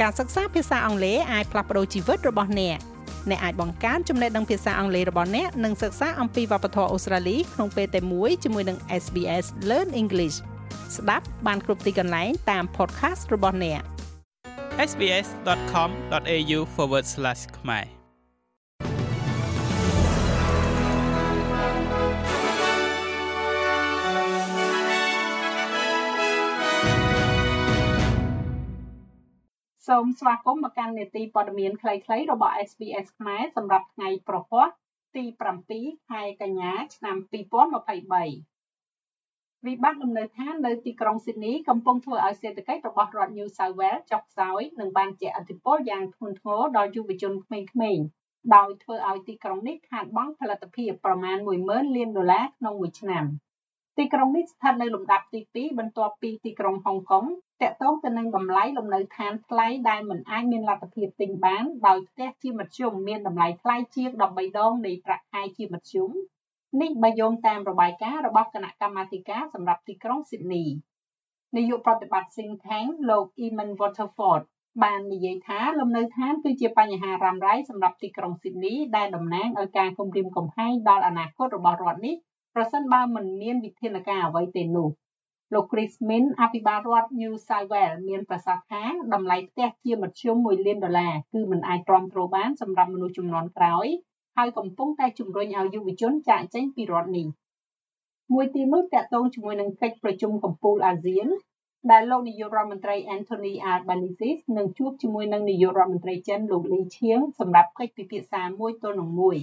ការសិក្សាភាសាអង់គ្លេសអាចផ្លាស់ប្ដូរជីវិតរបស់អ្នកអ្នកអាចបង្កើនចំណេះដឹងភាសាអង់គ្លេសរបស់អ្នកនិងសិក្សាអំពីវប្បធម៌អូស្ត្រាលីក្នុងពេលតែមួយជាមួយនឹង SBS Learn English ស្ដាប់បានគ្រប់ទីកន្លែងតាម podcast របស់អ្នក sbs.com.au/ ខ្មែរ សូមស្វាគមន៍មកកាន់នេតិព័ត៌មានខ្លីៗរបស់ SBS ខ្មែរសម្រាប់ថ្ងៃប្រហ័សទី7ខែកញ្ញាឆ្នាំ2023វិបត្តិលំនៅឋាននៅទីក្រុងស៊ីដនីកំពុងធ្វើឲ្យសេដ្ឋកិច្ចរបស់រដ្ឋ New South Wales ចុះខ្សោយនិងបានជះឥទ្ធិពលយ៉ាងធ្ងន់ធ្ងរដល់យុវជនក្មេងៗដោយធ្វើឲ្យទីក្រុងនេះខាតបង់ផលិតភាពប្រមាណ10000លានដុល្លារក្នុងមួយឆ្នាំ។ ទីក្រុងនេះស្ថិតនៅលំដាប់ទី2បន្ទាប់ពីទីក្រុងហុងកុងតាក់ទងទៅនឹងតម្លៃលំនៅឋានថ្លៃដែលមិនអាចមានលទ្ធភាពទិញបានដោយផ្ទះជាមធ្យមមានតម្លៃថ្លៃជាង13ដងនៃប្រាក់ខែជាមធ្យមនេះបើយោងតាមរបាយការណ៍របស់គណៈកម្មាធិការសម្រាប់ទីក្រុងស៊ីដនី នាយកប្រតិបត្តិ Think Tank លោក Eamon Waterford បាននិយាយថាលំនៅឋានគឺជាបញ្ហារ៉ាំរ៉ៃសម្រាប់ទីក្រុងស៊ីដនីដែលតំណាងឲ្យការគំរាមកំហែងដល់អនាគតរបស់រដ្ឋនេះ ប្រសិនបើមិនមានវិធានការអ្វីទេនោះលោក Chris Min អភិបាលរដ្ឋ New South Wales មានប្រសាសន៍ថាតម្លៃផ្ទះជាមធ្យម1លានដុល្លារគឺមិនអាចទ្រាំទ្របានសម្រាប់មនុស្សចំនួនក្រោយហើយកំពុងតែជំរុញឲ្យយុវជនចាកចេញពីរដ្ឋនេះមួយទីនោះតាក់ទងជាមួយនឹងកិច្ចប្រជុំកំពូលអាស៊ានដែលលោកនាយករដ្ឋមន្ត្រី Anthony Albanese នឹងជួបជាមួយនឹងនាយករដ្ឋមន្ត្រីចិនលោកលីឈៀងសម្រាប់កិច្ចពិភាក្សាមួយទល់នឹងមួយ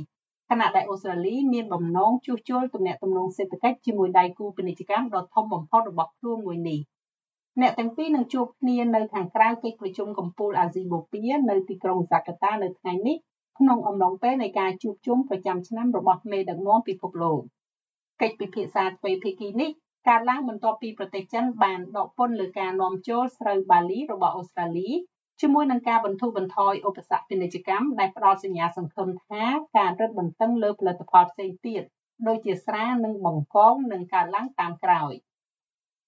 ខណៈដែលអូស្ត្រាលីមានបំណងជួសជុលទំនាក់ទំនងសេដ្ឋកិច្ចជាមួយដៃគូពាណិជ្ជកម្មដ៏ធំបំផុតរបស់ខ្លួនមួយនេះអ្នកទាំងពីរនឹងជួបគ្នានៅខាងក្រៅកិច្ចប្រជុំកំពូលអាស៊ីបូព៌ានៅទីក្រុងហ្សាកាតានៅថ្ងៃនេះក្នុងអំឡុងពេលនៃការជួបជុំប្រចាំឆ្នាំរបស់មេដឹកនាំពិភពលោកកិច្ចពិភាក្សាទ្វេភាគីនេះកើតឡើងបន្ទាប់ពីប្រទេសចិនបានដកពន្ធលើការនាំចូលស្រូវបាលីរបស់អូស្ត្រាលី ជាមួយនឹងការបន្ធូរបន្ថយឧបសគ្គពាណិជ្ជកម្មដែលផ្ដល់សញ្ញាសង្ឃឹមថាការរឹតបន្តឹងលើផលិតផលផ្សេងទៀតដូចជាស្រានិងបង្កងនឹងកើនឡើងតាមក្រោយ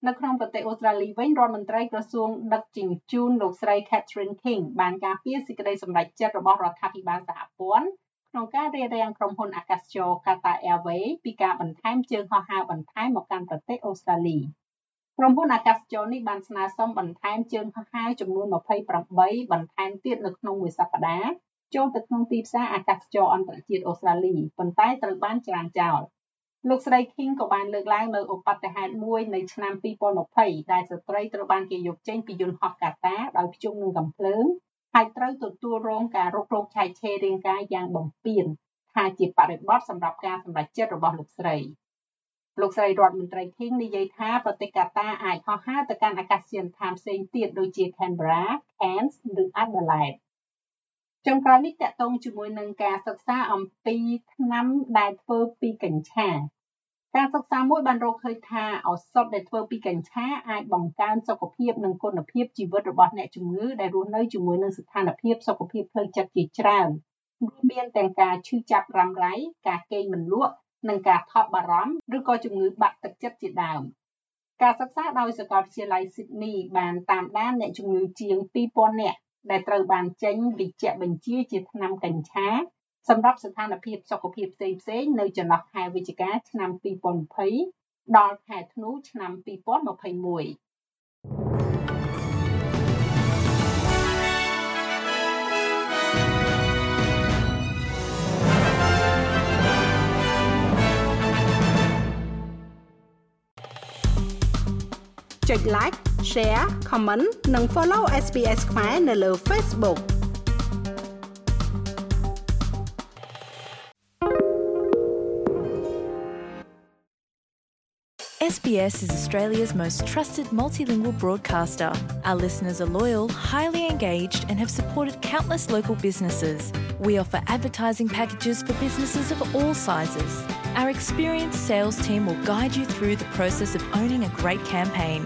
នៅក្នុងប្រទេសអូស្ត្រាលីវិញរដ្ឋមន្ត្រីក្រសួងដឹកជញ្ជូនលោកស្រី Catherine King បានការពារសេចក្តីសម្រេចចិត្តរបស់រដ្ឋាភិបាលសហព័ន្ធក្នុងការរារាំងក្រុមហ៊ុនអាកាសចរ Qatar Airways ពីការបន្ថែមជើងហោះហើរបន្ថែមមកកាន់ប្រទេសអូស្ត្រាលី។ ក្រុមហ៊ុនអាកាសចរនេះបានស្នើសុំបន្ថែមជើងហោះហើរចំនួន28បន្ថែមទៀតនៅក្នុងមួយសប្តាហ៍ចូលទៅក្នុងទីផ្សារអាកាសចរអន្តរជាតិអូស្ត្រាលីប៉ុន្តែត្រូវបានច្រានចោលលោកស្រី King ក៏បានលើកឡើងនៅឧបទ្ទហេតុមួយនៅឆ្នាំ2020ដែលស្ត្រីត្រូវបានគេយកចេញពីយន្តហោះកាតាដោយភ្ជុំនឹងកំភ្លើងហើយត្រូវទទួលរងការរករោគឆែកឆេររាងកាយយ៉ាងបំពានថាជាបរិបទសម្រាប់ការសម្រេចចិត្តរបស់លោកស្រី។ លោកស្រីរដ្ឋមន្ត្រី King និយាយថាប្រទេសកាតាអាចហោះហើរទៅកាន់អាកាសយានដ្ឋានផ្សេងទៀតដូចជា Canberra, Cairns ឬ Adelaide ចុងក្រោយនេះតកតងជាមួយនឹងការសិក្សាអំពីថ្នាំដែលធ្វើពីកញ្ឆាការសិក្សាមួយបានរកឃើញថាឱសថដែលធ្វើពីកញ្ឆាអាចបង្កើនសុខភាពនិងគុណភាពជីវិតរបស់អ្នកជំងឺដែលរស់នៅជាមួយនឹងស្ថានភាពសុខភាពផ្លូវចិត្តជាច្រើនរួមមានទាំងការឈឺចាប់រ៉ាំរ៉ៃការគេងមិនលក់ និងការថប់បារម្ភឬក៏ជំងឺបាក់ទឹកចិត្តជាដើមការសិក្សាដោយសាកលវិទ្យាល័យ Sydney បានតាមដានអ្នកជំងឺជាង2000នាក់ដែលត្រូវបានចេញវិជ្ជបញ្ជាជាថ្នាំកញ្ឆាសម្រាប់ស្ថានភាពសុខភាពផ្សេងៗនៅចន្លោះខែវិច្ឆិកាឆ្នាំ2020ដល់ខែធ្នូឆ្នាំ2021 ចុច like share comment និង follow SPS ខ្មែរនៅលើ Facebook SBS is Australia's most trusted multilingual broadcaster. Our listeners are loyal, highly engaged, and have supported countless local businesses. We offer advertising packages for businesses of all sizes. Our experienced sales team will guide you through the process of owning a great campaign.